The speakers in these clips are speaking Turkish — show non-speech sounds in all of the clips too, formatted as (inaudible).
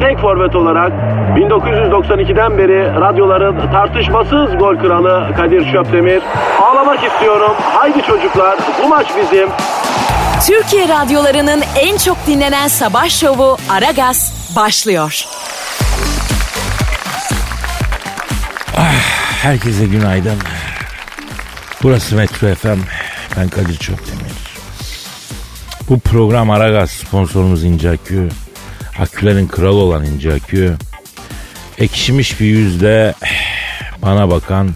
tek forvet olarak 1992'den beri radyoların tartışmasız gol kralı Kadir Şöpdemir. Ağlamak istiyorum. Haydi çocuklar bu maç bizim. Türkiye radyolarının en çok dinlenen sabah şovu Aragaz başlıyor. Herkese günaydın. Burası Metro FM. Ben Kadir Çöptemir. Bu program Aragaz sponsorumuz İnce Akü. Akülerin kralı olan İnce Akü. Ekşimiş bir yüzle (sighs) bana bakan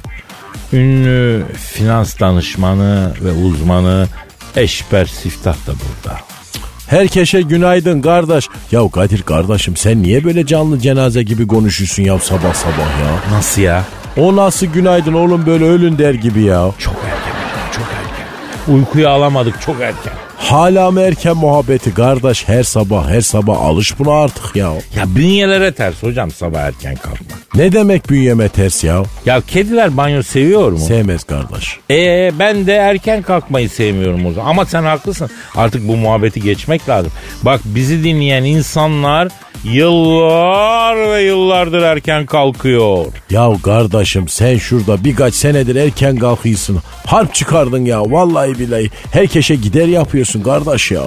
ünlü finans danışmanı ve uzmanı Eşber Siftah da burada. Herkese günaydın kardeş. Ya Kadir kardeşim sen niye böyle canlı cenaze gibi konuşuyorsun ya sabah sabah ya? Nasıl ya? O nasıl günaydın oğlum böyle ölün der gibi ya. Çok erken çok erken. Uykuyu alamadık çok erken. Hala mı erken muhabbeti kardeş her sabah her sabah alış buna artık ya. Ya bünyelere ters hocam sabah erken kalkmak. Ne demek bünyeme ters ya? Ya kediler banyo seviyor mu? Sevmez kardeş. Ee ben de erken kalkmayı sevmiyorum o zaman. Ama sen haklısın. Artık bu muhabbeti geçmek lazım. Bak bizi dinleyen insanlar yıllar ve yıllardır erken kalkıyor. Ya kardeşim sen şurada birkaç senedir erken kalkıyorsun. Harp çıkardın ya vallahi billahi. Herkese gider yapıyorsun kardeş ya.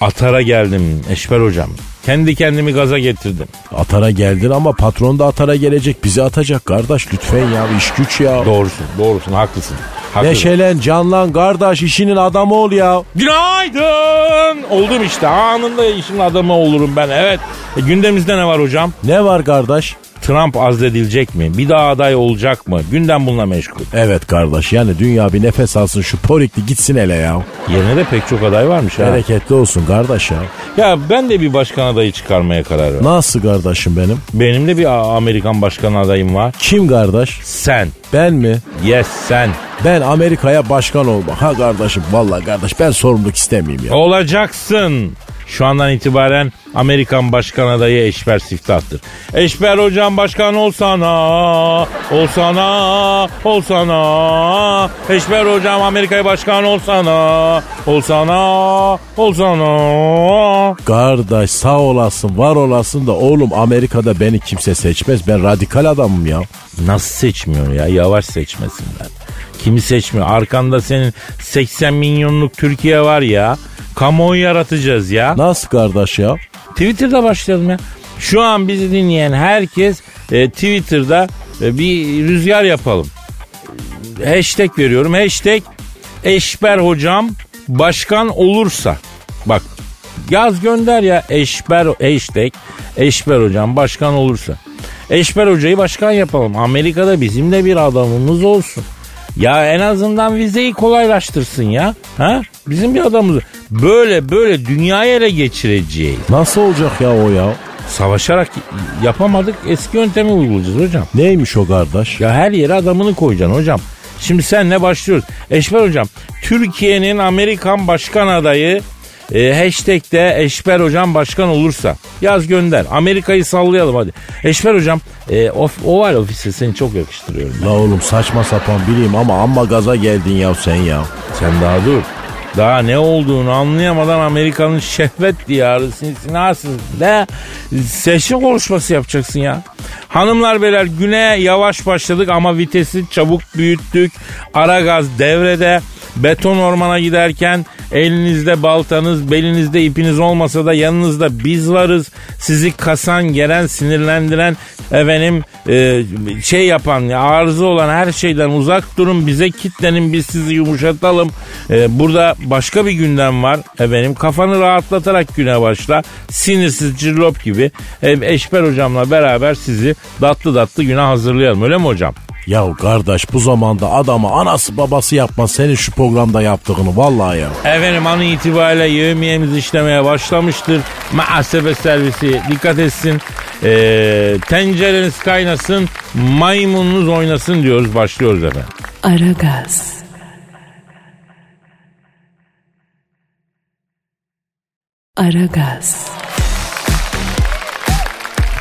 Atara geldim Eşber hocam. Kendi kendimi gaza getirdim. Atara geldin ama patron da atara gelecek. Bizi atacak kardeş lütfen ya iş güç ya. Doğrusun doğrusun haklısın. haklısın. Neşelen canlan kardeş işinin adamı ol ya. Günaydın. Oldum işte anında işin adamı olurum ben evet. E, gündemimizde ne var hocam? Ne var kardeş? Trump azledilecek mi? Bir daha aday olacak mı? Gündem bununla meşgul. Evet kardeş yani dünya bir nefes alsın şu porikli gitsin hele ya. Yerine de pek çok aday varmış ha. Bereketli olsun kardeş ya. Ya ben de bir başkan adayı çıkarmaya karar verdim. Nasıl kardeşim benim? Benim de bir Amerikan başkan adayım var. Kim kardeş? Sen. Ben mi? Yes sen. Ben Amerika'ya başkan olmak. Ha kardeşim vallahi kardeş ben sorumluluk istemeyeyim ya. Olacaksın. Şu andan itibaren Amerikan başkan adayı Eşber Siftah'tır. Eşber hocam başkan olsana, olsana, olsana. Eşber hocam Amerika'ya başkan olsana, olsana, olsana. Kardeş sağ olasın var olasın da oğlum Amerika'da beni kimse seçmez. Ben radikal adamım ya. Nasıl seçmiyor ya? Yavaş seçmesinler. Kimi seçmiyor? Arkanda senin 80 milyonluk Türkiye var ya. Kamuoyu yaratacağız ya. Nasıl kardeş ya? Twitter'da başlayalım ya. Şu an bizi dinleyen herkes e, Twitter'da e, bir rüzgar yapalım. Hashtag veriyorum. Hashtag Eşber hocam başkan olursa. Bak yaz gönder ya Eşber hashtag Eşber hocam başkan olursa. Eşber hocayı başkan yapalım. Amerika'da bizim de bir adamımız olsun. Ya en azından vizeyi kolaylaştırsın ya. Ha? Bizim bir adamımız. Böyle böyle dünyayı ele geçireceğiz. Nasıl olacak ya o ya? Savaşarak yapamadık eski yöntemi uygulayacağız hocam. Neymiş o kardeş? Ya her yere adamını koyacaksın hocam. Şimdi senle başlıyoruz. Eşber hocam Türkiye'nin Amerikan başkan adayı e, hashtag'te Eşber hocam başkan olursa yaz gönder. Amerika'yı sallayalım hadi. Eşber hocam e, of, oval ofisi seni çok yakıştırıyorum. ben. La oğlum saçma sapan bileyim ama amma gaza geldin ya sen ya. Sen daha dur. Daha ne olduğunu anlayamadan Amerika'nın şehvet diyarı Cincinnati'de seçim konuşması yapacaksın ya. Hanımlar beyler güne yavaş başladık ama vitesi çabuk büyüttük. Ara gaz devrede. Beton ormana giderken elinizde baltanız, belinizde ipiniz olmasa da yanınızda biz varız. Sizi kasan, gelen, sinirlendiren, efendim e, şey yapan, arıza olan her şeyden uzak durun. Bize kitlenin, biz sizi yumuşatalım. E, burada başka bir gündem var. Efendim kafanı rahatlatarak güne başla. Sinirsiz cillop gibi. E, Eşber hocamla beraber sizi tatlı tatlı güne hazırlayalım. Öyle mi hocam? Ya kardeş bu zamanda adamı anası babası yapmaz senin şu programda yaptığını vallahi ya. Efendim an itibariyle yevmiyemiz işlemeye başlamıştır. Muhasebe servisi dikkat etsin. Ee, tencereniz kaynasın, maymununuz oynasın diyoruz. Başlıyoruz efendim. Aragaz. Aragaz.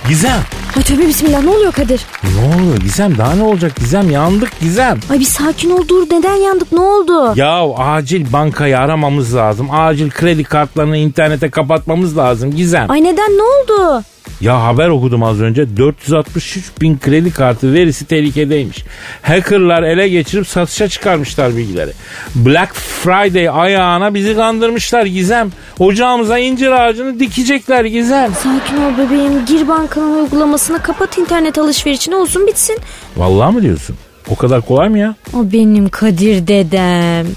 Gizem. Ay tövbe bismillah ne oluyor Kadir? Ne oluyor Gizem? Daha ne olacak Gizem? Yandık Gizem. Ay bir sakin ol dur neden yandık ne oldu? Ya acil bankayı aramamız lazım. Acil kredi kartlarını internete kapatmamız lazım Gizem. Ay neden ne oldu? Ya haber okudum az önce 463 bin kredi kartı verisi tehlikedeymiş. Hackerlar ele geçirip satışa çıkarmışlar bilgileri. Black Friday ayağına bizi kandırmışlar Gizem. Ocağımıza incir ağacını dikecekler Gizem. Sakin ol bebeğim gir bankanın uygulamasını kapat internet alışverişini olsun bitsin. Vallahi mı diyorsun? O kadar kolay mı ya? O benim Kadir dedem.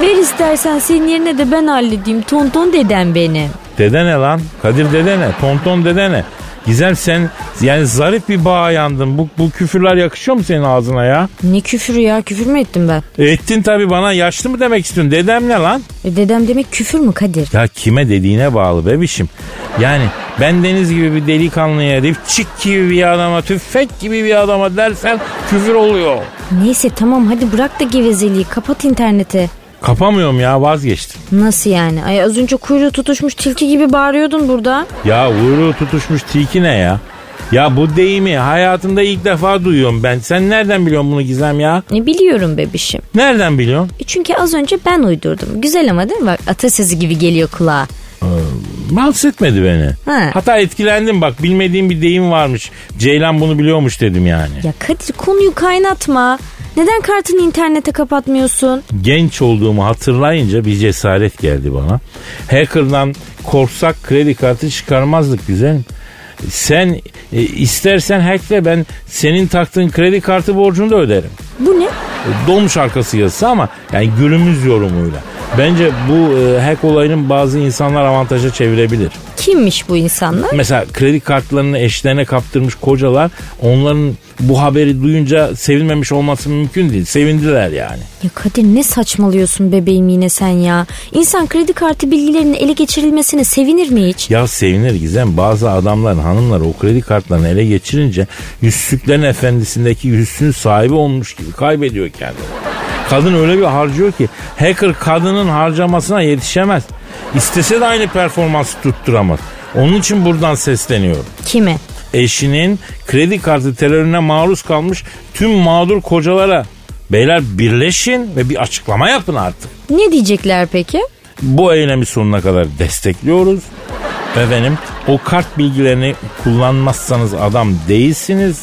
Ver istersen senin yerine de ben halledeyim tonton dedem benim. Dede ne lan? Kadir dede ne? Tonton dede ne? Gizem sen yani zarif bir bağa yandın. Bu, bu küfürler yakışıyor mu senin ağzına ya? Ne küfürü ya küfür mü ettim ben? Ettin tabii bana yaşlı mı demek istiyorsun? Dedem ne lan? E, dedem demek küfür mü Kadir? Ya kime dediğine bağlı bebişim. Yani ben Deniz gibi bir delikanlıya, Rifçik gibi bir adama, tüfek gibi bir adama dersen küfür oluyor. Neyse tamam hadi bırak da gevezeliği kapat interneti. Kapamıyorum ya vazgeçtim. Nasıl yani? Ay az önce kuyruğu tutuşmuş tilki gibi bağırıyordun burada. Ya uyruğu tutuşmuş tilki ne ya? Ya bu deyimi hayatımda ilk defa duyuyorum ben. Sen nereden biliyorsun bunu Gizem ya? Ne biliyorum bebişim. Nereden biliyorsun? E çünkü az önce ben uydurdum. Güzel ama değil mi? Bak atasözü gibi geliyor kulağa. Rahatsız etmedi beni. Ha. Hatta etkilendim bak bilmediğim bir deyim varmış. Ceylan bunu biliyormuş dedim yani. Ya Kadir konuyu kaynatma. Neden kartını internete kapatmıyorsun? Genç olduğumu hatırlayınca bir cesaret geldi bana. Hacker'dan korksak kredi kartı çıkarmazdık güzelim. Sen e, istersen hackle ben senin taktığın kredi kartı borcunu da öderim. Bu ne? E, Dolmuş arkası yazısı ama yani günümüz yorumuyla. Bence bu e, hack olayının bazı insanlar avantaja çevirebilir. Kimmiş bu insanlar? Mesela kredi kartlarını eşlerine kaptırmış kocalar onların bu haberi duyunca sevinmemiş olması mümkün değil. Sevindiler yani. Ya Kadir ne saçmalıyorsun bebeğim yine sen ya. İnsan kredi kartı bilgilerinin ele geçirilmesine sevinir mi hiç? Ya sevinir Gizem bazı adamların hanımları o kredi kartlarını ele geçirince yüzsüklerin efendisindeki yüzsün sahibi olmuş gibi kaybediyor kendini. Kadın öyle bir harcıyor ki hacker kadının harcamasına yetişemez. İstese de aynı performansı tutturamaz. Onun için buradan sesleniyorum. Kime? Eşinin kredi kartı terörüne maruz kalmış tüm mağdur kocalara. Beyler birleşin ve bir açıklama yapın artık. Ne diyecekler peki? Bu eylemi sonuna kadar destekliyoruz. Efendim o kart bilgilerini kullanmazsanız adam değilsiniz.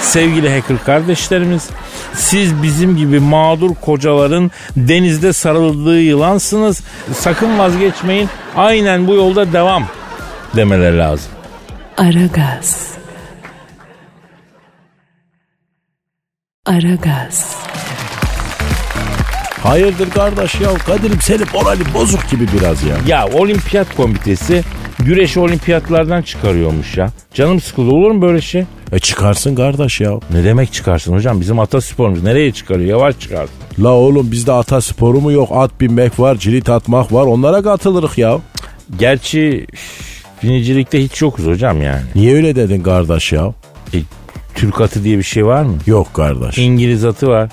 Sevgili hacker kardeşlerimiz siz bizim gibi mağdur kocaların denizde sarıldığı yılansınız. Sakın vazgeçmeyin. Aynen bu yolda devam demeleri lazım. Aragaz. Aragaz. Hayırdır kardeş ya Kadir'im senin moralin bozuk gibi biraz ya. Ya olimpiyat komitesi güreşi olimpiyatlardan çıkarıyormuş ya. Canım sıkıldı olur mu böyle şey? E çıkarsın kardeş ya. Ne demek çıkarsın hocam? Bizim atasporumuz nereye çıkarıyor? Yavaş çıkarsın. La oğlum bizde ata sporu mu yok? At binmek var, cirit atmak var. Onlara katılırız ya. Gerçi üf, binicilikte hiç yokuz hocam yani. Niye öyle dedin kardeş ya? E, Türk atı diye bir şey var mı? Yok kardeş. İngiliz atı var.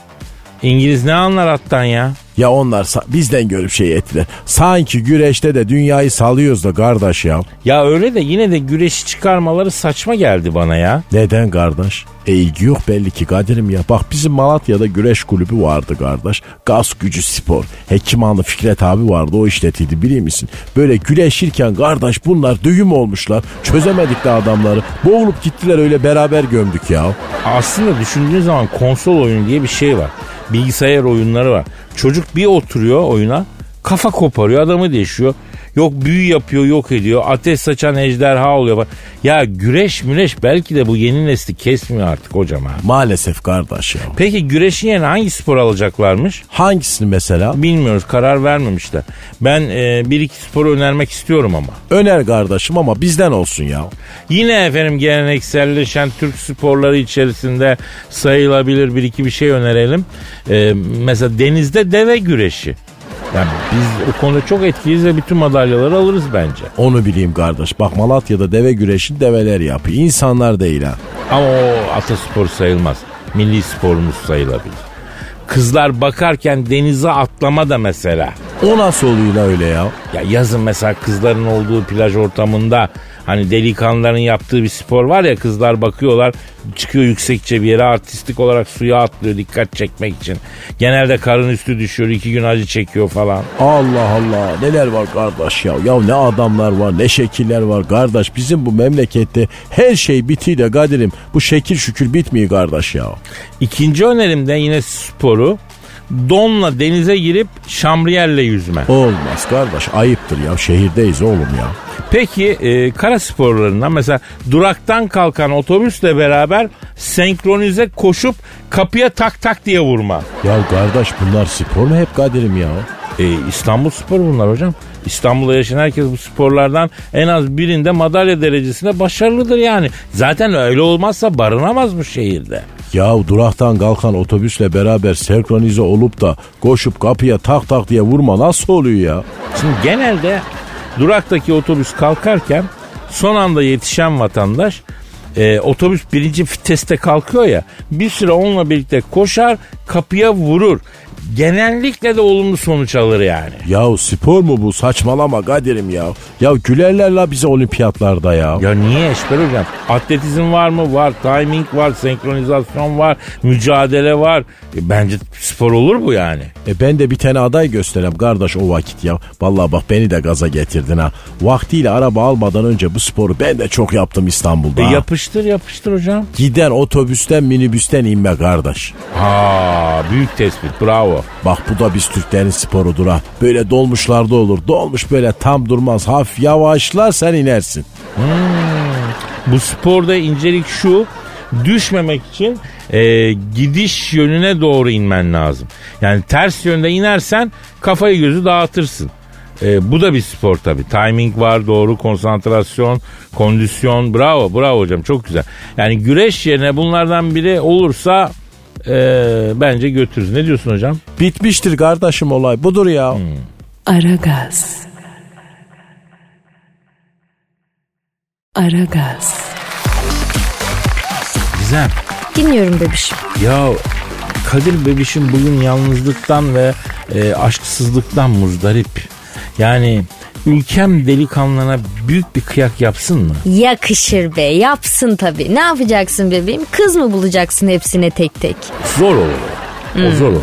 İngiliz ne anlar attan ya? Ya onlar bizden görüp şey ettiler. Sanki güreşte de dünyayı salıyoruz da kardeş ya. Ya öyle de yine de güreşi çıkarmaları saçma geldi bana ya. Neden kardeş? E ilgi yok belli ki Kadir'im ya. Bak bizim Malatya'da güreş kulübü vardı kardeş. Gaz gücü spor. Hekimhanlı Fikret abi vardı o işletiydi biliyor musun? Böyle güreşirken kardeş bunlar düğüm olmuşlar. Çözemedik de adamları. Boğulup gittiler öyle beraber gömdük ya. Aslında düşündüğün zaman konsol oyunu diye bir şey var. Bilgisayar oyunları var. Çocuk bir oturuyor oyuna kafa koparıyor adamı değişiyor. Yok büyü yapıyor yok ediyor. Ateş saçan ejderha oluyor. Bak, Ya güreş müreş belki de bu yeni nesli kesmiyor artık hocam ha. Maalesef kardeş ya. Peki güreşin yerine hangi spor alacaklarmış? Hangisini mesela? Bilmiyoruz karar vermemişler. Ben e, bir iki sporu önermek istiyorum ama. Öner kardeşim ama bizden olsun ya. Yine efendim gelenekselleşen Türk sporları içerisinde sayılabilir bir iki bir şey önerelim. E, mesela denizde deve güreşi. Yani biz o konuda çok etkiliyiz ve bütün madalyaları alırız bence. Onu bileyim kardeş. Bak Malatya'da deve güreşini develer yapıyor. İnsanlar değil ha. Ama o ataspor sayılmaz. Milli sporumuz sayılabilir. Kızlar bakarken denize atlama da mesela. O nasıl oluyor la öyle ya? Ya yazın mesela kızların olduğu plaj ortamında hani delikanlıların yaptığı bir spor var ya kızlar bakıyorlar çıkıyor yüksekçe bir yere artistik olarak suya atlıyor dikkat çekmek için. Genelde karın üstü düşüyor iki gün acı çekiyor falan. Allah Allah neler var kardeş ya. Ya ne adamlar var ne şekiller var kardeş. Bizim bu memlekette her şey bitiyle Kadir'im. Bu şekil şükür bitmiyor kardeş ya. İkinci önerim de yine sporu donla denize girip şamriyerle yüzme. Olmaz kardeş ayıptır ya şehirdeyiz oğlum ya. Peki e, kara sporlarından mesela duraktan kalkan otobüsle beraber senkronize koşup kapıya tak tak diye vurma. Ya kardeş bunlar spor mu hep Kadir'im ya? E, İstanbul spor bunlar hocam. İstanbul'da yaşayan herkes bu sporlardan en az birinde madalya derecesinde başarılıdır yani. Zaten öyle olmazsa barınamaz bu şehirde. Ya duraktan kalkan otobüsle beraber senkronize olup da koşup kapıya tak tak diye vurma nasıl oluyor ya? Şimdi genelde duraktaki otobüs kalkarken son anda yetişen vatandaş e, otobüs birinci viteste kalkıyor ya bir süre onunla birlikte koşar kapıya vurur. Genellikle de olumlu sonuç alır yani. Ya spor mu bu saçmalama Kadir'im ya. Ya gülerler la bize olimpiyatlarda ya. Ya niye Eşber hocam? Atletizm var mı? Var. Timing var. Senkronizasyon var. Mücadele var. E, bence spor olur bu yani. E ben de bir tane aday göstereyim kardeş o vakit ya. Vallahi bak beni de gaza getirdin ha. Vaktiyle araba almadan önce bu sporu ben de çok yaptım İstanbul'da. E, ha. yapıştır yapıştır hocam. Giden otobüsten minibüsten inme kardeş. Ha büyük tespit bravo. Bak bu da biz Türklerin sporudur ha. Böyle dolmuşlarda olur. Dolmuş böyle tam durmaz. Hafif yavaşlar sen inersin. Bu sporda incelik şu düşmemek için e, gidiş yönüne doğru inmen lazım. Yani ters yönde inersen kafayı gözü dağıtırsın. E, bu da bir spor tabii. Timing var, doğru konsantrasyon, kondisyon. Bravo, bravo hocam çok güzel. Yani güreş yerine bunlardan biri olursa e, bence götürürüz. Ne diyorsun hocam? Bitmiştir kardeşim olay. Budur ya. Aragaz. Aragaz. Gizem. Dinliyorum bebişim. Ya Kadir bebişim bugün yalnızlıktan ve e, aşksızlıktan muzdarip. Yani ülkem delikanlına büyük bir kıyak yapsın mı? Yakışır be yapsın tabii. Ne yapacaksın bebeğim? Kız mı bulacaksın hepsine tek tek? Zor olur. O zor olur.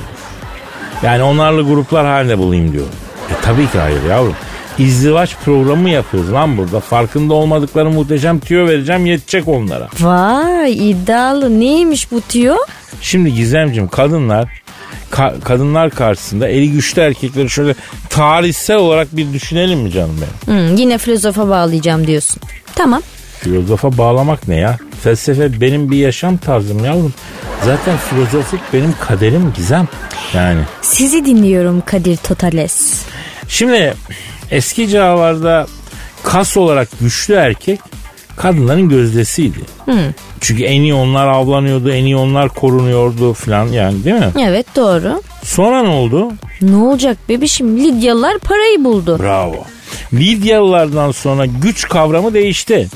Yani onlarla gruplar halinde bulayım diyor. E tabii ki hayır yavrum. İzdivaç programı yapıyoruz lan burada. Farkında olmadıkları muhteşem tüyo vereceğim yetecek onlara. Vay iddialı neymiş bu tüyo? Şimdi Gizemciğim kadınlar ka- kadınlar karşısında eli güçlü erkekleri şöyle tarihsel olarak bir düşünelim mi canım benim? Hmm, yine filozofa bağlayacağım diyorsun. Tamam. Filozofa bağlamak ne ya? Felsefe benim bir yaşam tarzım yavrum. Zaten filozofluk benim kaderim Gizem. Yani Sizi dinliyorum Kadir Totales. Şimdi eski çağlarda kas olarak güçlü erkek kadınların gözdesiydi. Çünkü en iyi onlar avlanıyordu, en iyi onlar korunuyordu falan yani değil mi? Evet doğru. Sonra ne oldu? Ne olacak bebişim? Lidyalılar parayı buldu. Bravo. Lidyalılardan sonra güç kavramı değişti.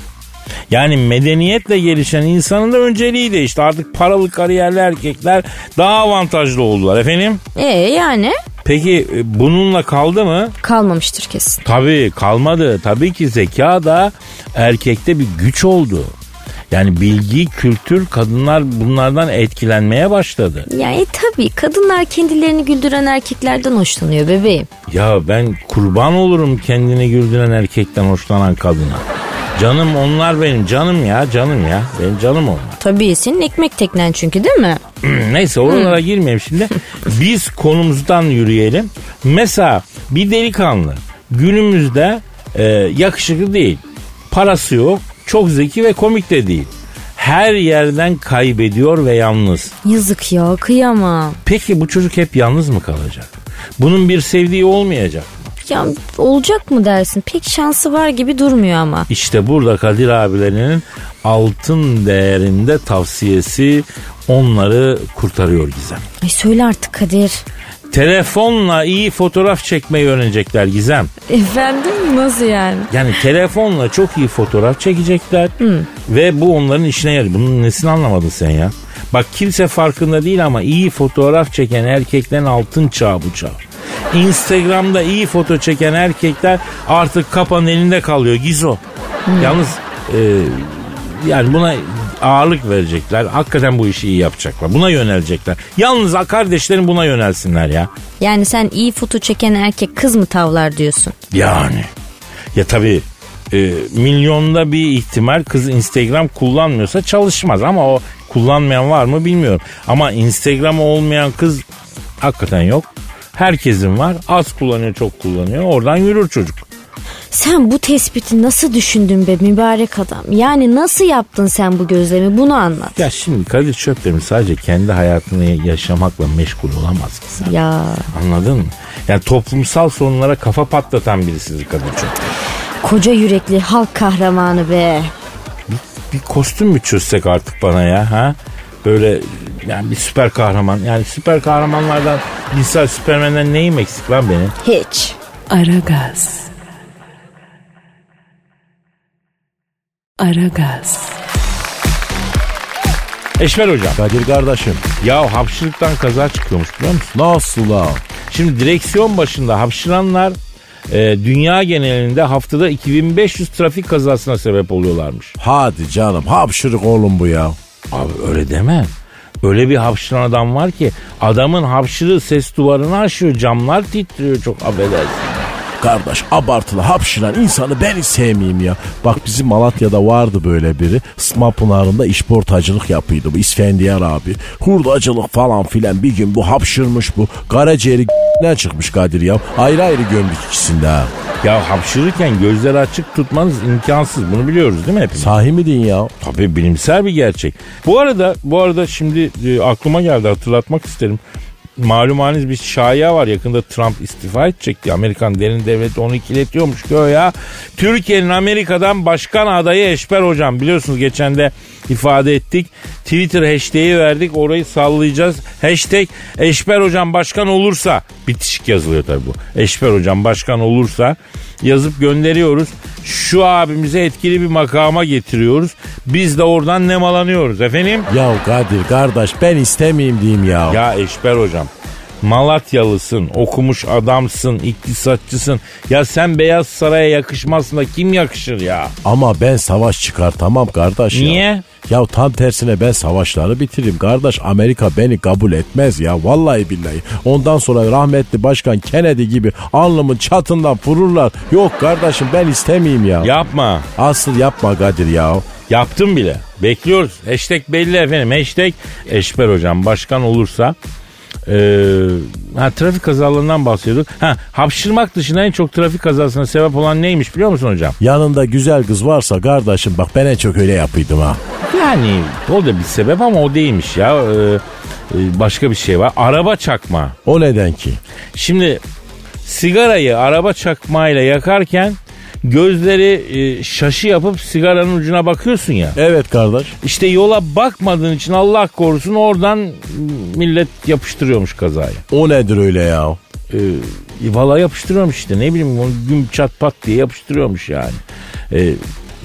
Yani medeniyetle gelişen insanın da önceliği değişti. Artık paralı kariyerli erkekler daha avantajlı oldular efendim. E yani? Peki e, bununla kaldı mı? Kalmamıştır kesin. Tabii kalmadı. Tabii ki zeka da erkekte bir güç oldu. Yani bilgi, kültür kadınlar bunlardan etkilenmeye başladı. Yani tabii kadınlar kendilerini güldüren erkeklerden hoşlanıyor bebeğim. Ya ben kurban olurum kendini güldüren erkekten hoşlanan kadına. Canım onlar benim canım ya canım ya. Benim canım onlar. Tabii senin ekmek teknen çünkü değil mi? Neyse oralara girmeyeyim şimdi. Biz konumuzdan yürüyelim. Mesela bir delikanlı günümüzde e, yakışıklı değil. Parası yok, çok zeki ve komik de değil. Her yerden kaybediyor ve yalnız. Yazık ya kıyamam. Peki bu çocuk hep yalnız mı kalacak? Bunun bir sevdiği olmayacak. Ya olacak mı dersin? Pek şansı var gibi durmuyor ama. İşte burada Kadir abilerinin altın değerinde tavsiyesi onları kurtarıyor Gizem. Ay söyle artık Kadir. Telefonla iyi fotoğraf çekmeyi öğrenecekler Gizem. Efendim nasıl yani? Yani telefonla çok iyi fotoğraf çekecekler ve bu onların işine yarıyor. Bunun nesini anlamadın sen ya? Bak kimse farkında değil ama iyi fotoğraf çeken erkeklerin altın çağı bu çağ. Instagram'da iyi foto çeken erkekler artık kapanın elinde kalıyor Gizo. Yalnız e, yani buna ağırlık verecekler. Hakikaten bu işi iyi yapacaklar. Buna yönelecekler. Yalnız kardeşlerin buna yönelsinler ya. Yani sen iyi foto çeken erkek kız mı tavlar diyorsun? Yani. Ya tabii e, milyonda bir ihtimal kız Instagram kullanmıyorsa çalışmaz ama o kullanmayan var mı bilmiyorum. Ama Instagram olmayan kız hakikaten yok. Herkesin var. Az kullanıyor çok kullanıyor. Oradan yürür çocuk. Sen bu tespiti nasıl düşündün be mübarek adam? Yani nasıl yaptın sen bu gözlemi bunu anlat. Ya şimdi Kadir Çöptemir sadece kendi hayatını yaşamakla meşgul olamaz ki sen. Ya Anladın mı? Yani toplumsal sorunlara kafa patlatan birisidir Kadir Çöptemir. koca yürekli halk kahramanı be. bir kostüm mü çözsek artık bana ya ha? Böyle yani bir süper kahraman. Yani süper kahramanlardan misal Süpermen'den neyim eksik lan benim? Hiç. Aragaz. Aragaz. Eşver hocam. Kadir kardeşim Ya hapşırıktan kaza çıkıyormuş biliyor musun? nasıl la? Şimdi direksiyon başında hapşıranlar e, dünya genelinde haftada 2500 trafik kazasına sebep oluyorlarmış. Hadi canım hapşırık oğlum bu ya. Abi öyle deme. Öyle bir hapşıran adam var ki adamın hapşırığı ses duvarını aşıyor camlar titriyor çok affedersin. Kardeş abartılı hapşıran insanı ben hiç sevmeyeyim ya. Bak bizim Malatya'da vardı böyle biri. Sma Pınarı'nda işportacılık yapıyordu bu İsfendiyar abi. Hurdacılık falan filan bir gün bu hapşırmış bu. Karaciğeri ne (laughs) çıkmış Kadir ya. Ayrı ayrı gömdük ikisinde ha. Ya hapşırırken gözleri açık tutmanız imkansız. Bunu biliyoruz değil mi hepimiz? Sahi mi din ya? Tabii bilimsel bir gerçek. Bu arada bu arada şimdi e, aklıma geldi hatırlatmak isterim. Malum haliniz bir şaya var yakında Trump istifa edecekti. Amerikan derin devleti onu ikiletiyormuş ki o ya. Türkiye'nin Amerika'dan başkan adayı Eşber hocam biliyorsunuz geçen de ifade ettik. Twitter hashtag'i verdik orayı sallayacağız. Hashtag Eşber hocam başkan olursa bitişik yazılıyor tabii bu. Eşber hocam başkan olursa yazıp gönderiyoruz. Şu abimize etkili bir makama getiriyoruz. Biz de oradan nemalanıyoruz efendim. Ya Kadir kardeş ben istemeyeyim diyeyim ya. Ya Eşber hocam Malatyalısın, okumuş adamsın, iktisatçısın. Ya sen Beyaz Saray'a yakışmazsın da kim yakışır ya? Ama ben savaş çıkartamam kardeş ya. Niye? Ya tam tersine ben savaşları bitiririm kardeş. Amerika beni kabul etmez ya vallahi billahi. Ondan sonra rahmetli başkan Kennedy gibi alnımın çatından vururlar. Yok kardeşim ben istemeyeyim ya. Yapma. Asıl yapma Kadir ya. Yaptım bile. Bekliyoruz. Hashtag belli efendim. Hashtag Eşber hocam başkan olursa ee, ha, trafik kazalarından bahsediyorduk. Ha, hapşırmak dışında en çok trafik kazasına sebep olan neymiş biliyor musun hocam? Yanında güzel kız varsa kardeşim bak ben en çok öyle yapıyordum ha. Yani o da bir sebep ama o değilmiş ya. Ee, e, başka bir şey var. Araba çakma. O neden ki? Şimdi sigarayı araba çakmayla yakarken gözleri e, şaşı yapıp sigaranın ucuna bakıyorsun ya. Evet kardeş. İşte yola bakmadığın için Allah korusun oradan millet yapıştırıyormuş kazayı. O nedir öyle ya? Ee, valla yapıştırıyormuş işte ne bileyim onu güm çat pat diye yapıştırıyormuş yani. Ee,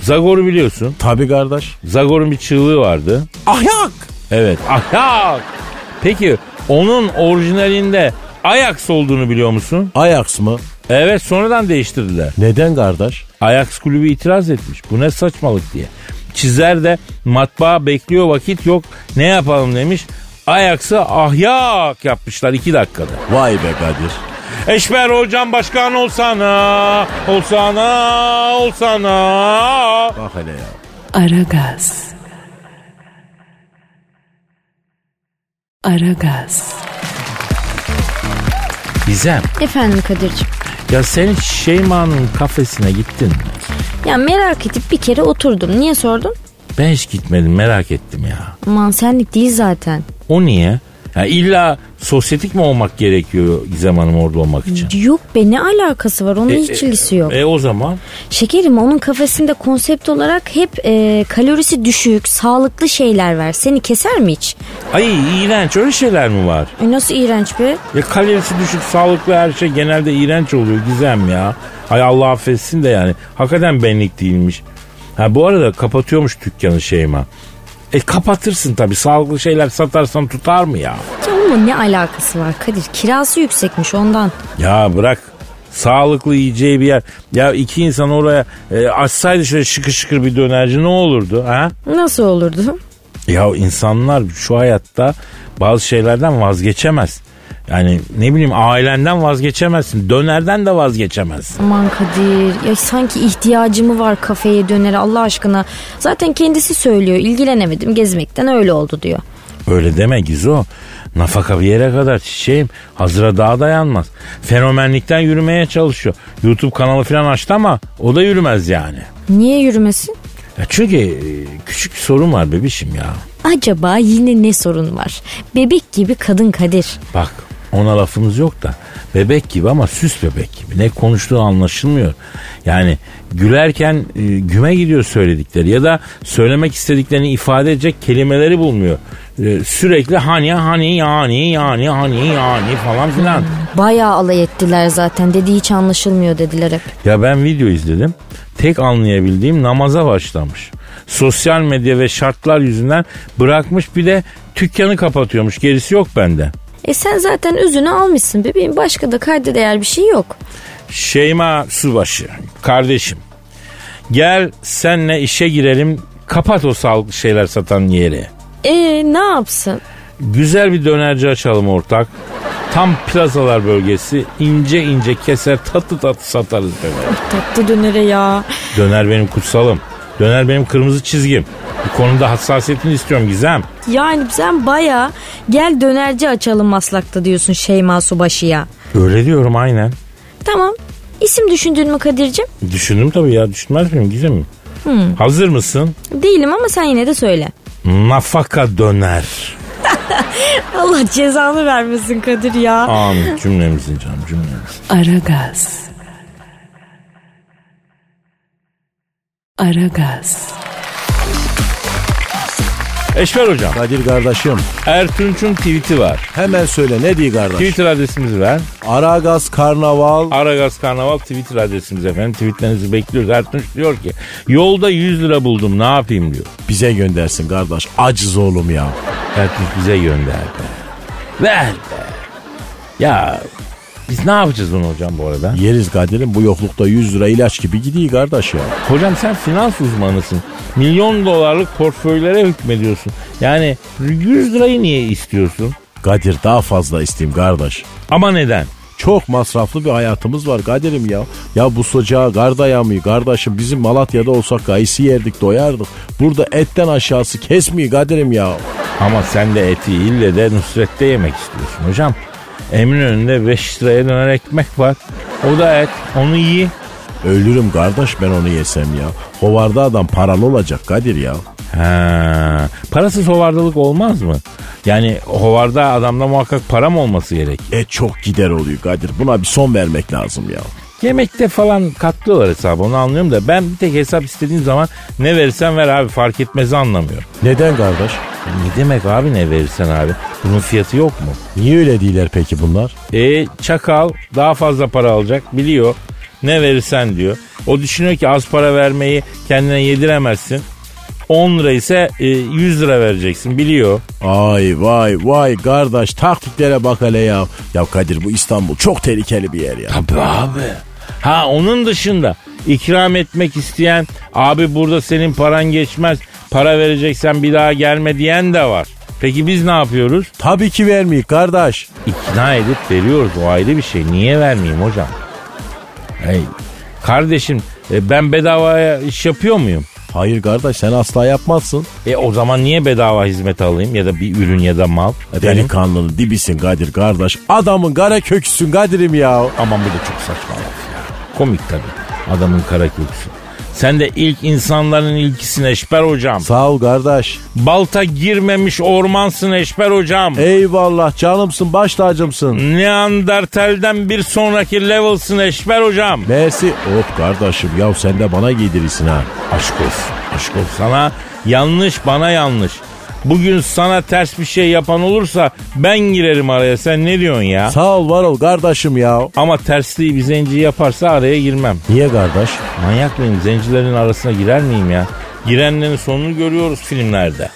Zagor'u biliyorsun. Tabi kardeş. Zagor'un bir çığlığı vardı. Ahyak! Evet. Ayak. Peki onun orijinalinde Ajax olduğunu biliyor musun? Ajax mı? Evet sonradan değiştirdiler. Neden kardeş? Ajax kulübü itiraz etmiş. Bu ne saçmalık diye. Çizer de matbaa bekliyor vakit yok ne yapalım demiş. Ajax'ı ahyak yapmışlar iki dakikada. Vay be Kadir. Eşber hocam başkan olsana, olsana, olsana. Bak hele ya. Aragaz. Aragaz. Gizem, Efendim Kadir'ciğim. Ya sen hiç Şeyma'nın kafesine gittin mi? Ya merak edip bir kere oturdum. Niye sordun? Ben hiç gitmedim merak ettim ya. Aman senlik değil zaten. O niye? Ya illa sosyetik mi olmak gerekiyor Gizem Hanım orada olmak için? Yok be ne alakası var onun E, hiç ilgisi yok. E o zaman Şekerim onun kafesinde konsept olarak hep e, kalorisi düşük, sağlıklı şeyler var. Seni keser mi hiç? ay iğrenç öyle şeyler mi var? Ay nasıl iğrenç be? Ya kalorisi düşük sağlıklı her şey genelde iğrenç oluyor Gizem ya. Ay Allah affetsin de yani. Hakikaten benlik değilmiş. Ha bu arada kapatıyormuş dükkanı Şeyma. E kapatırsın tabii sağlıklı şeyler satarsan tutar mı ya? Onunla ne alakası var Kadir? Kirası yüksekmiş ondan. Ya bırak sağlıklı yiyeceği bir yer. Ya iki insan oraya e, açsaydı şöyle şıkır şıkır bir dönerci ne olurdu ha? Nasıl olurdu? Ya insanlar şu hayatta bazı şeylerden vazgeçemez. Yani ne bileyim ailenden vazgeçemezsin. Dönerden de vazgeçemezsin. Aman Kadir ya sanki ihtiyacı mı var kafeye dönere Allah aşkına. Zaten kendisi söylüyor ilgilenemedim gezmekten öyle oldu diyor. Öyle deme Gizo. Nafaka bir yere kadar çiçeğim. Hazıra daha dayanmaz. Fenomenlikten yürümeye çalışıyor. YouTube kanalı falan açtı ama o da yürümez yani. Niye yürümesin? Ya çünkü e, küçük bir sorun var bebişim ya. Acaba yine ne sorun var? Bebek gibi kadın Kadir. Bak ona lafımız yok da bebek gibi ama süs bebek gibi. Ne konuştuğu anlaşılmıyor. Yani gülerken e, güme gidiyor söyledikleri ya da söylemek istediklerini ifade edecek kelimeleri bulmuyor. E, sürekli hani hani yani yani hani yani falan filan. Bayağı alay ettiler zaten dedi hiç anlaşılmıyor dediler hep. Ya ben video izledim. Tek anlayabildiğim namaza başlamış. Sosyal medya ve şartlar yüzünden bırakmış bir de dükkanı kapatıyormuş. Gerisi yok bende. E sen zaten özünü almışsın bebeğim başka da kayda değer bir şey yok. Şeyma Subaşı kardeşim gel senle işe girelim kapat o sağlıklı şeyler satan yeri. E ne yapsın? Güzel bir dönerci açalım ortak. Tam plazalar bölgesi ince ince keser tatlı tatlı satarız döner. Tatlı dönere ya. Döner benim kutsalım. Döner benim kırmızı çizgim. Bu konuda hassasiyetini istiyorum Gizem. Yani sen baya gel dönerci açalım Maslak'ta diyorsun Şeyma Subaşı'ya. Öyle diyorum aynen. Tamam. İsim düşündün mü Kadir'cim? Düşündüm tabii ya düşünmez miyim Gizem? Hazır mısın? Değilim ama sen yine de söyle. Nafaka döner. (laughs) Allah cezanı vermesin Kadir ya. Amin cümlemizin canım cümlemizin. Aragaz. Aragaz. Eşver hocam. Kadir kardeşim Ertunç'un tweet'i var. hemen söyle ne diye kardeş? Twitter adresimizi ver. Aragaz Karnaval Aragaz Karnaval Twitter adresimiz efendim. Tweetlerinizi bekliyoruz. Ertunç diyor ki yolda 100 lira buldum ne yapayım diyor. bize göndersin kardeş. Acız oğlum ya. Ertunç bize gönder be. Ver be. Ya biz ne yapacağız bunu hocam bu arada? Yeriz Kadir'im bu yoklukta 100 lira ilaç gibi gidiyor kardeş ya. Hocam sen finans uzmanısın. Milyon dolarlık portföylere hükmediyorsun. Yani 100 lirayı niye istiyorsun? Kadir daha fazla isteyeyim kardeş. Ama neden? Çok masraflı bir hayatımız var Kadir'im ya. Ya bu sıcağı kar dayamıyor kardeşim. Bizim Malatya'da olsak gaysi yerdik doyardık. Burada etten aşağısı kesmiyor Kadir'im ya. Ama sen de eti ille de Nusret'te yemek istiyorsun hocam. Eminönü'nde 5 liraya döner ekmek var. O da et. Onu yiyin. Ölürüm kardeş ben onu yesem ya. Hovarda adam paralı olacak Kadir ya. Ha, parasız hovardalık olmaz mı? Yani hovarda adamda muhakkak para mı olması gerek? E çok gider oluyor Kadir. Buna bir son vermek lazım ya. Yemekte falan katlıyorlar hesabı onu anlıyorum da ben bir tek hesap istediğim zaman ne verirsen ver abi fark etmezi anlamıyorum. Neden kardeş? Ne demek abi ne verirsen abi? Bunun fiyatı yok mu? Niye öyle değiller peki bunlar? E çakal daha fazla para alacak biliyor. Ne verirsen diyor. O düşünüyor ki az para vermeyi kendine yediremezsin. 10 lira ise e, 100 lira vereceksin biliyor. Ay vay vay kardeş taktiklere bak hele ya. Ya Kadir bu İstanbul çok tehlikeli bir yer ya. Tabii abi. Ha onun dışında ikram etmek isteyen abi burada senin paran geçmez para vereceksen bir daha gelme diyen de var. Peki biz ne yapıyoruz? Tabii ki vermeyik kardeş. İkna edip veriyoruz o ayrı bir şey. Niye vermeyeyim hocam? Hey, kardeşim e, ben bedavaya iş yapıyor muyum? Hayır kardeş sen asla yapmazsın. E o zaman niye bedava hizmet alayım ya da bir ürün ya da mal? Efendim? Delikanlının dibisin Kadir kardeş. Adamın kara köküsün Kadir'im ya. Aman bu da çok saçma. Komik tabii. Adamın kara köksü. Sen de ilk insanların ilkisin Eşber hocam. Sağ ol kardeş. Balta girmemiş ormansın Eşber hocam. Eyvallah canımsın baş tacımsın. Neandertal'den bir sonraki level'sın Eşber hocam. Mersi. Hop kardeşim ya sen de bana giydirirsin ha. Aşk olsun. Aşk olsun. Sana yanlış bana yanlış. Bugün sana ters bir şey yapan olursa ben girerim araya. Sen ne diyorsun ya? Sağ ol var ol kardeşim ya. Ama tersliği bir zenci yaparsa araya girmem. Niye kardeş? Manyak mıyım? Zencilerin arasına girer miyim ya? Girenlerin sonunu görüyoruz filmlerde.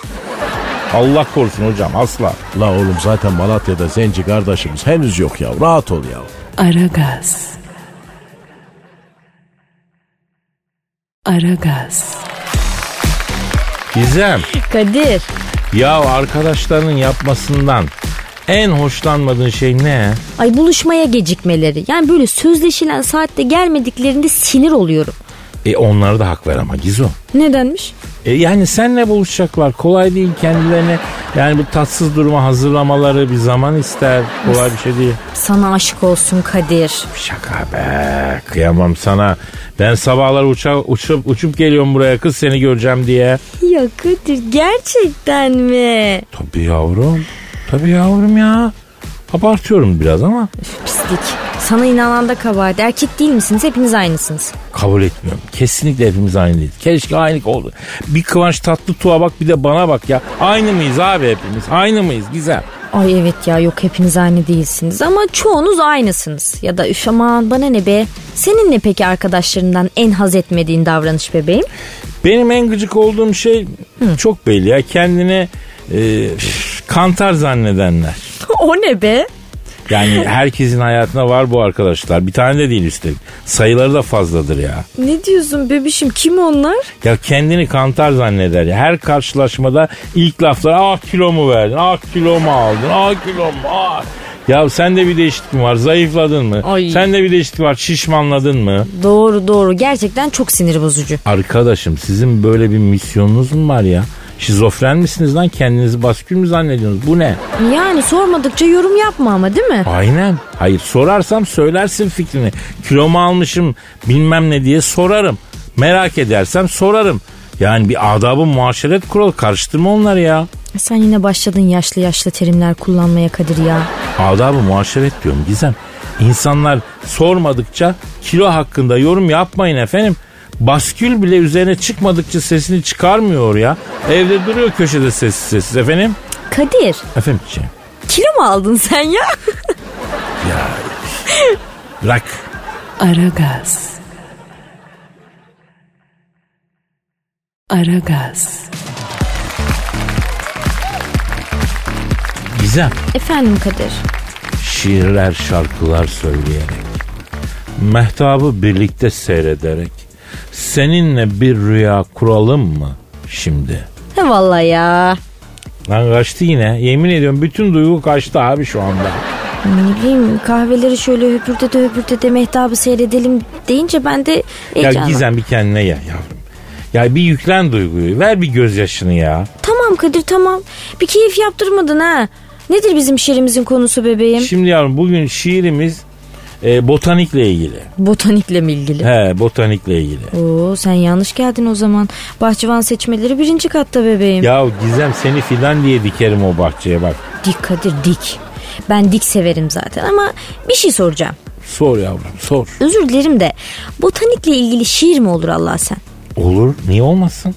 Allah korusun hocam asla. La oğlum zaten Malatya'da zenci kardeşimiz henüz yok ya. Rahat ol ya. Aragaz. Aragaz. Gizem Kadir. Ya arkadaşlarının yapmasından en hoşlanmadığın şey ne? Ay buluşmaya gecikmeleri. Yani böyle sözleşilen saatte gelmediklerinde sinir oluyorum. E onlara da hak ver ama Gizo. Nedenmiş? E yani senle buluşacaklar. Kolay değil kendilerine. Yani bu tatsız duruma hazırlamaları bir zaman ister. Kolay bir şey değil. Sana aşık olsun Kadir. Şaka be. Kıyamam sana. Ben sabahlar uça, uçup, uçup geliyorum buraya kız seni göreceğim diye. Ya Kadir gerçekten mi? Tabii yavrum. Tabii yavrum ya. Abartıyorum biraz ama Pislik. Sana inanan da kabahat. Erkek değil misiniz? Hepiniz aynısınız. kabul etmiyorum. Kesinlikle hepimiz aynı değil. Keşke aynı oldu. Bir Kıvanç Tatlıtuğ'a bak bir de bana bak ya. Aynı mıyız abi hepimiz? Aynı mıyız? Güzel. Ay evet ya yok hepiniz aynı değilsiniz ama çoğunuz aynısınız. Ya da üf aman bana ne be. Senin ne peki arkadaşlarından en haz etmediğin davranış bebeğim? Benim en gıcık olduğum şey çok belli ya. Kendini e, kantar zannedenler. O ne be? Yani herkesin hayatında var bu arkadaşlar. Bir tane de değil üstelik. Sayıları da fazladır ya. Ne diyorsun bebişim kim onlar? Ya kendini kantar zanneder ya. Her karşılaşmada ilk laflar ah kilo mu verdin, ah kilo mu aldın, ah kilo mu, ah. Ya sende bir değişiklik mi var? Zayıfladın mı? Ay. Sende bir değişiklik var. Şişmanladın mı? Doğru doğru gerçekten çok sinir bozucu. Arkadaşım sizin böyle bir misyonunuz mu var ya? Şizofren misiniz lan? Kendinizi baskül mü zannediyorsunuz? Bu ne? Yani sormadıkça yorum yapma ama değil mi? Aynen. Hayır sorarsam söylersin fikrini. Kilomu almışım bilmem ne diye sorarım. Merak edersem sorarım. Yani bir adabı muaşeret kuralı karıştırma onları ya. Sen yine başladın yaşlı yaşlı terimler kullanmaya Kadir ya. Adabı muaşeret diyorum Gizem. İnsanlar sormadıkça kilo hakkında yorum yapmayın efendim. Baskül bile üzerine çıkmadıkça sesini çıkarmıyor ya. Evde duruyor köşede sessiz sessiz efendim. Kadir Efendim şey. kilo mu aldın sen ya? Bırak. Aragaz. Aragaz. Gizem. Efendim Kadir. şiirler, şarkılar söyleyerek, mehtabı birlikte seyrederek, seninle bir rüya kuralım mı şimdi? He vallahi ya. Lan kaçtı yine. Yemin ediyorum bütün duygu kaçtı abi şu anda. Ne bileyim kahveleri şöyle höpürtede höpürtede mehtabı seyredelim deyince ben de Ya. Gizem bir kendine gel yavrum. Ya bir yüklen duyguyu. Ver bir gözyaşını ya. Tamam Kadir tamam. Bir keyif yaptırmadın ha. Nedir bizim şiirimizin konusu bebeğim? Şimdi yavrum bugün şiirimiz e, botanikle ilgili. Botanikle mi ilgili? He botanikle ilgili. Oo sen yanlış geldin o zaman. Bahçıvan seçmeleri birinci katta bebeğim. Ya Gizem seni fidan diye dikerim o bahçeye bak. Dik Kadir dik. Ben dik severim zaten ama bir şey soracağım. Sor yavrum sor. Özür dilerim de botanikle ilgili şiir mi olur Allah sen? Olur niye olmasın?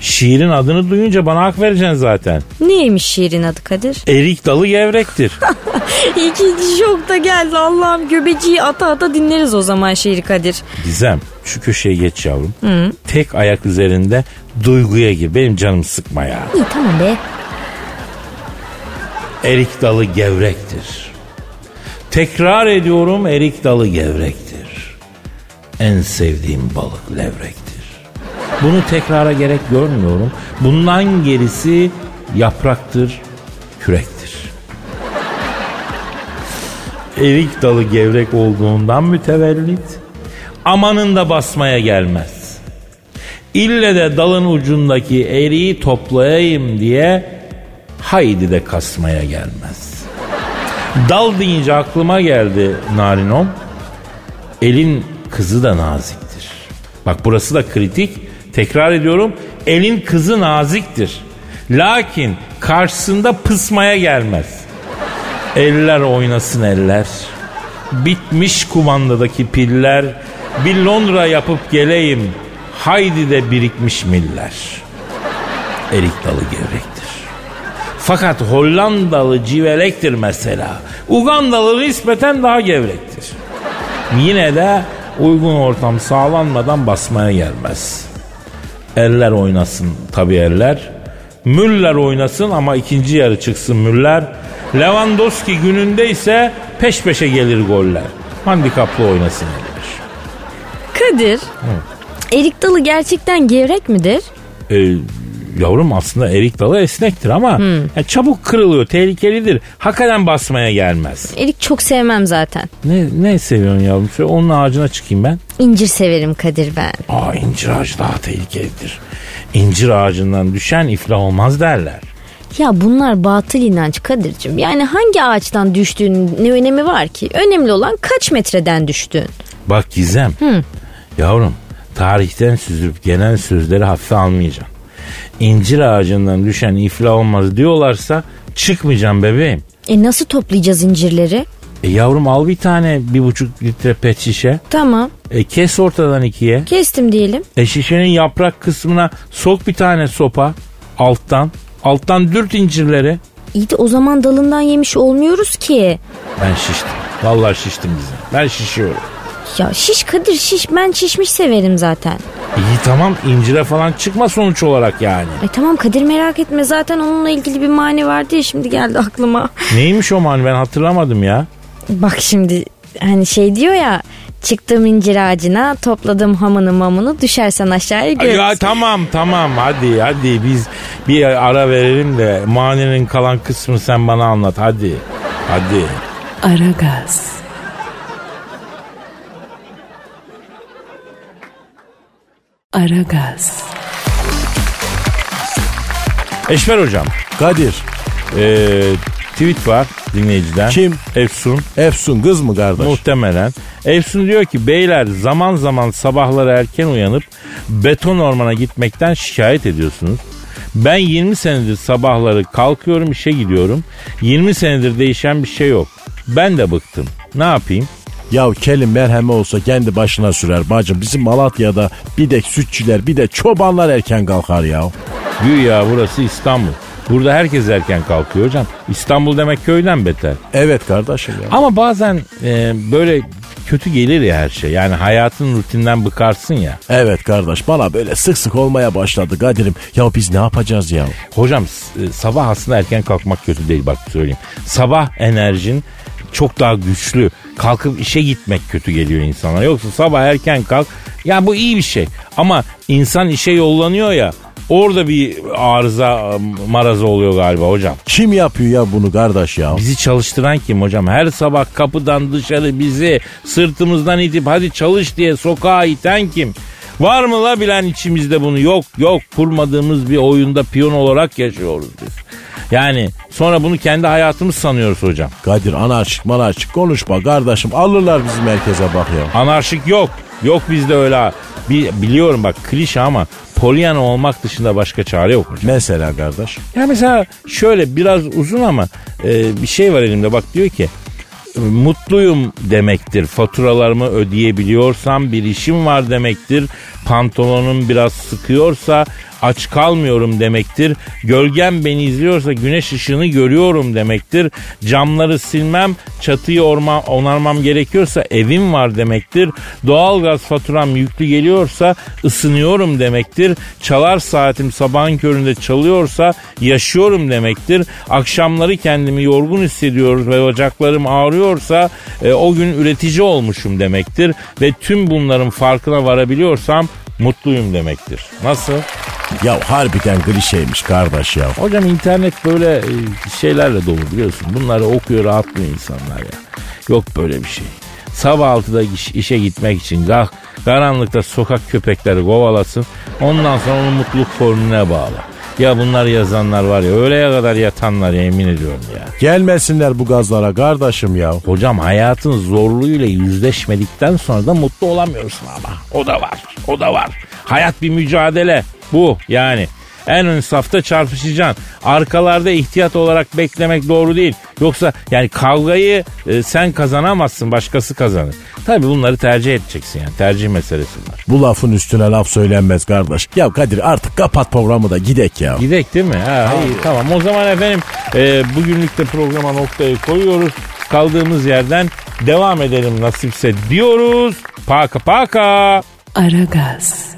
Şiirin adını duyunca bana hak vereceksin zaten. Neymiş şiirin adı Kadir? Erik dalı gevrektir. (laughs) İkinci şok da geldi Allah'ım göbeciyi ata ata dinleriz o zaman şiiri Kadir. Gizem şu köşeye geç yavrum. Tek ayak üzerinde duyguya gir. Benim canım sıkma ya. İyi tamam be. Erik dalı gevrektir. Tekrar ediyorum erik dalı gevrektir. En sevdiğim balık levrektir. Bunu tekrara gerek görmüyorum. Bundan gerisi yapraktır, kürektir. Erik dalı gevrek olduğundan mütevellit amanın da basmaya gelmez. İlle de dalın ucundaki eriği toplayayım diye haydi de kasmaya gelmez. Dal deyince aklıma geldi narinom. Elin kızı da naziktir. Bak burası da kritik. Tekrar ediyorum. Elin kızı naziktir. Lakin karşısında pısmaya gelmez. Eller oynasın eller. Bitmiş kumandadaki piller. Bir Londra yapıp geleyim. Haydi de birikmiş miller. Erik dalı gevrektir. Fakat Hollandalı civelektir mesela. Ugandalı nispeten daha gevrektir. Yine de uygun ortam sağlanmadan basmaya gelmez. Eller oynasın tabi eller. Müller oynasın ama ikinci yarı çıksın Müller. Lewandowski gününde ise peş peşe gelir goller. Handikaplı oynasın eller. Kadir. Erik dalı gerçekten gevrek midir? Ee, yavrum aslında erik dalı esnektir ama ya çabuk kırılıyor, tehlikelidir. Hakikaten basmaya gelmez. Erik çok sevmem zaten. Ne, ne seviyorsun yavrum? Şöyle onun ağacına çıkayım ben. İncir severim Kadir ben. Aa incir ağacı daha tehlikelidir. İncir ağacından düşen iflah olmaz derler. Ya bunlar batıl inanç Kadir'cim. Yani hangi ağaçtan düştüğün ne önemi var ki? Önemli olan kaç metreden düştün. Bak Gizem. Yavrum tarihten süzüp gelen sözleri hafife almayacaksın. İncir ağacından düşen iflah olmaz diyorlarsa çıkmayacağım bebeğim. E nasıl toplayacağız incirleri? E yavrum al bir tane bir buçuk litre pet şişe. Tamam E kes ortadan ikiye. kestim diyelim. E şişenin yaprak kısmına sok bir tane sopa alttan. Alttan dürt incirleri. İyi de o zaman dalından yemiş olmuyoruz ki. Ben şiştim. Vallahi şiştim bize. Ben şişiyorum. Ya şiş Kadir şiş ben şişmiş severim zaten. İyi tamam incire falan çıkma sonuç olarak yani. Ay tamam Kadir merak etme zaten onunla ilgili bir mani vardı ya şimdi geldi aklıma. (laughs) Neymiş o mani ben hatırlamadım ya. Bak şimdi hani şey diyor ya çıktım incir ağacına topladım hamını mamını düşersen aşağıya görürsün. Ya tamam tamam hadi hadi biz bir ara verelim de maninin kalan kısmını sen bana anlat hadi. Hadi. Aragaz. Aragaz. Eşver hocam. Kadir. Ee, tweet var dinleyiciden. Kim? Efsun. Efsun kız mı kardeş? Muhtemelen. Efsun diyor ki beyler zaman zaman sabahları erken uyanıp beton ormana gitmekten şikayet ediyorsunuz. Ben 20 senedir sabahları kalkıyorum işe gidiyorum. 20 senedir değişen bir şey yok. Ben de bıktım. Ne yapayım? Ya kelin merhemi olsa kendi başına sürer bacım. Bizim Malatya'da bir de sütçüler bir de çobanlar erken kalkar ya. Güya burası İstanbul. Burada herkes erken kalkıyor hocam. İstanbul demek köyden beter. Evet kardeşim ya. Ama bazen e, böyle kötü gelir ya her şey. Yani hayatın rutinden bıkarsın ya. Evet kardeş bana böyle sık sık olmaya başladı Kadir'im. Ya biz ne yapacağız ya? Hocam e, sabah aslında erken kalkmak kötü değil bak söyleyeyim. Sabah enerjin çok daha güçlü. Kalkıp işe gitmek kötü geliyor insana. Yoksa sabah erken kalk. Ya bu iyi bir şey. Ama insan işe yollanıyor ya. Orada bir arıza maraza oluyor galiba hocam. Kim yapıyor ya bunu kardeş ya? Bizi çalıştıran kim hocam? Her sabah kapıdan dışarı bizi sırtımızdan itip hadi çalış diye sokağa iten kim? Var mı la bilen içimizde bunu? Yok yok kurmadığımız bir oyunda piyon olarak yaşıyoruz biz. Yani sonra bunu kendi hayatımız sanıyoruz hocam. Kadir anarşik manarşik konuşma kardeşim. Alırlar bizi merkeze bak ya. Anarşik yok. Yok bizde öyle. Bi- biliyorum bak klişe ama Pollyanna olmak dışında başka çare yok hocam. Mesela kardeş. Ya mesela şöyle biraz uzun ama e, bir şey var elimde bak diyor ki mutluyum demektir. Faturalarımı ödeyebiliyorsam bir işim var demektir. Pantolonum biraz sıkıyorsa aç kalmıyorum demektir. Gölgem beni izliyorsa güneş ışığını görüyorum demektir. Camları silmem, çatıyı orma, onarmam gerekiyorsa evim var demektir. Doğalgaz faturam yüklü geliyorsa ısınıyorum demektir. Çalar saatim sabahın köründe çalıyorsa yaşıyorum demektir. Akşamları kendimi yorgun hissediyoruz ve bacaklarım ağrıyorsa e, o gün üretici olmuşum demektir. Ve tüm bunların farkına varabiliyorsam mutluyum demektir. Nasıl? Ya harbiden klişeymiş kardeş ya. Hocam internet böyle e, şeylerle dolu biliyorsun. Bunları okuyor rahatlıyor insanlar ya. Yok böyle bir şey. Sabah 6'da iş- işe gitmek için kalk, karanlıkta sokak köpekleri kovalasın. Ondan sonra onun mutluluk formülüne bağla. Ya bunlar yazanlar var ya öğleye kadar yatanlar ya emin ediyorum ya. Gelmesinler bu gazlara kardeşim ya. Hocam hayatın zorluğuyla yüzleşmedikten sonra da mutlu olamıyorsun ama. O da var. O da var. Hayat bir mücadele. Bu yani. En ön safta çarpışacaksın. Arkalarda ihtiyat olarak beklemek doğru değil. Yoksa yani kavgayı e, sen kazanamazsın başkası kazanır. Tabii bunları tercih edeceksin yani tercih meselesi var. Bu lafın üstüne laf söylenmez kardeş. Ya Kadir artık kapat programı da gidek ya. Gidek değil mi? Ha, iyi, tamam o zaman efendim e, bugünlük de programa noktayı koyuyoruz. Kaldığımız yerden devam edelim nasipse diyoruz. Paka paka. Aragaz.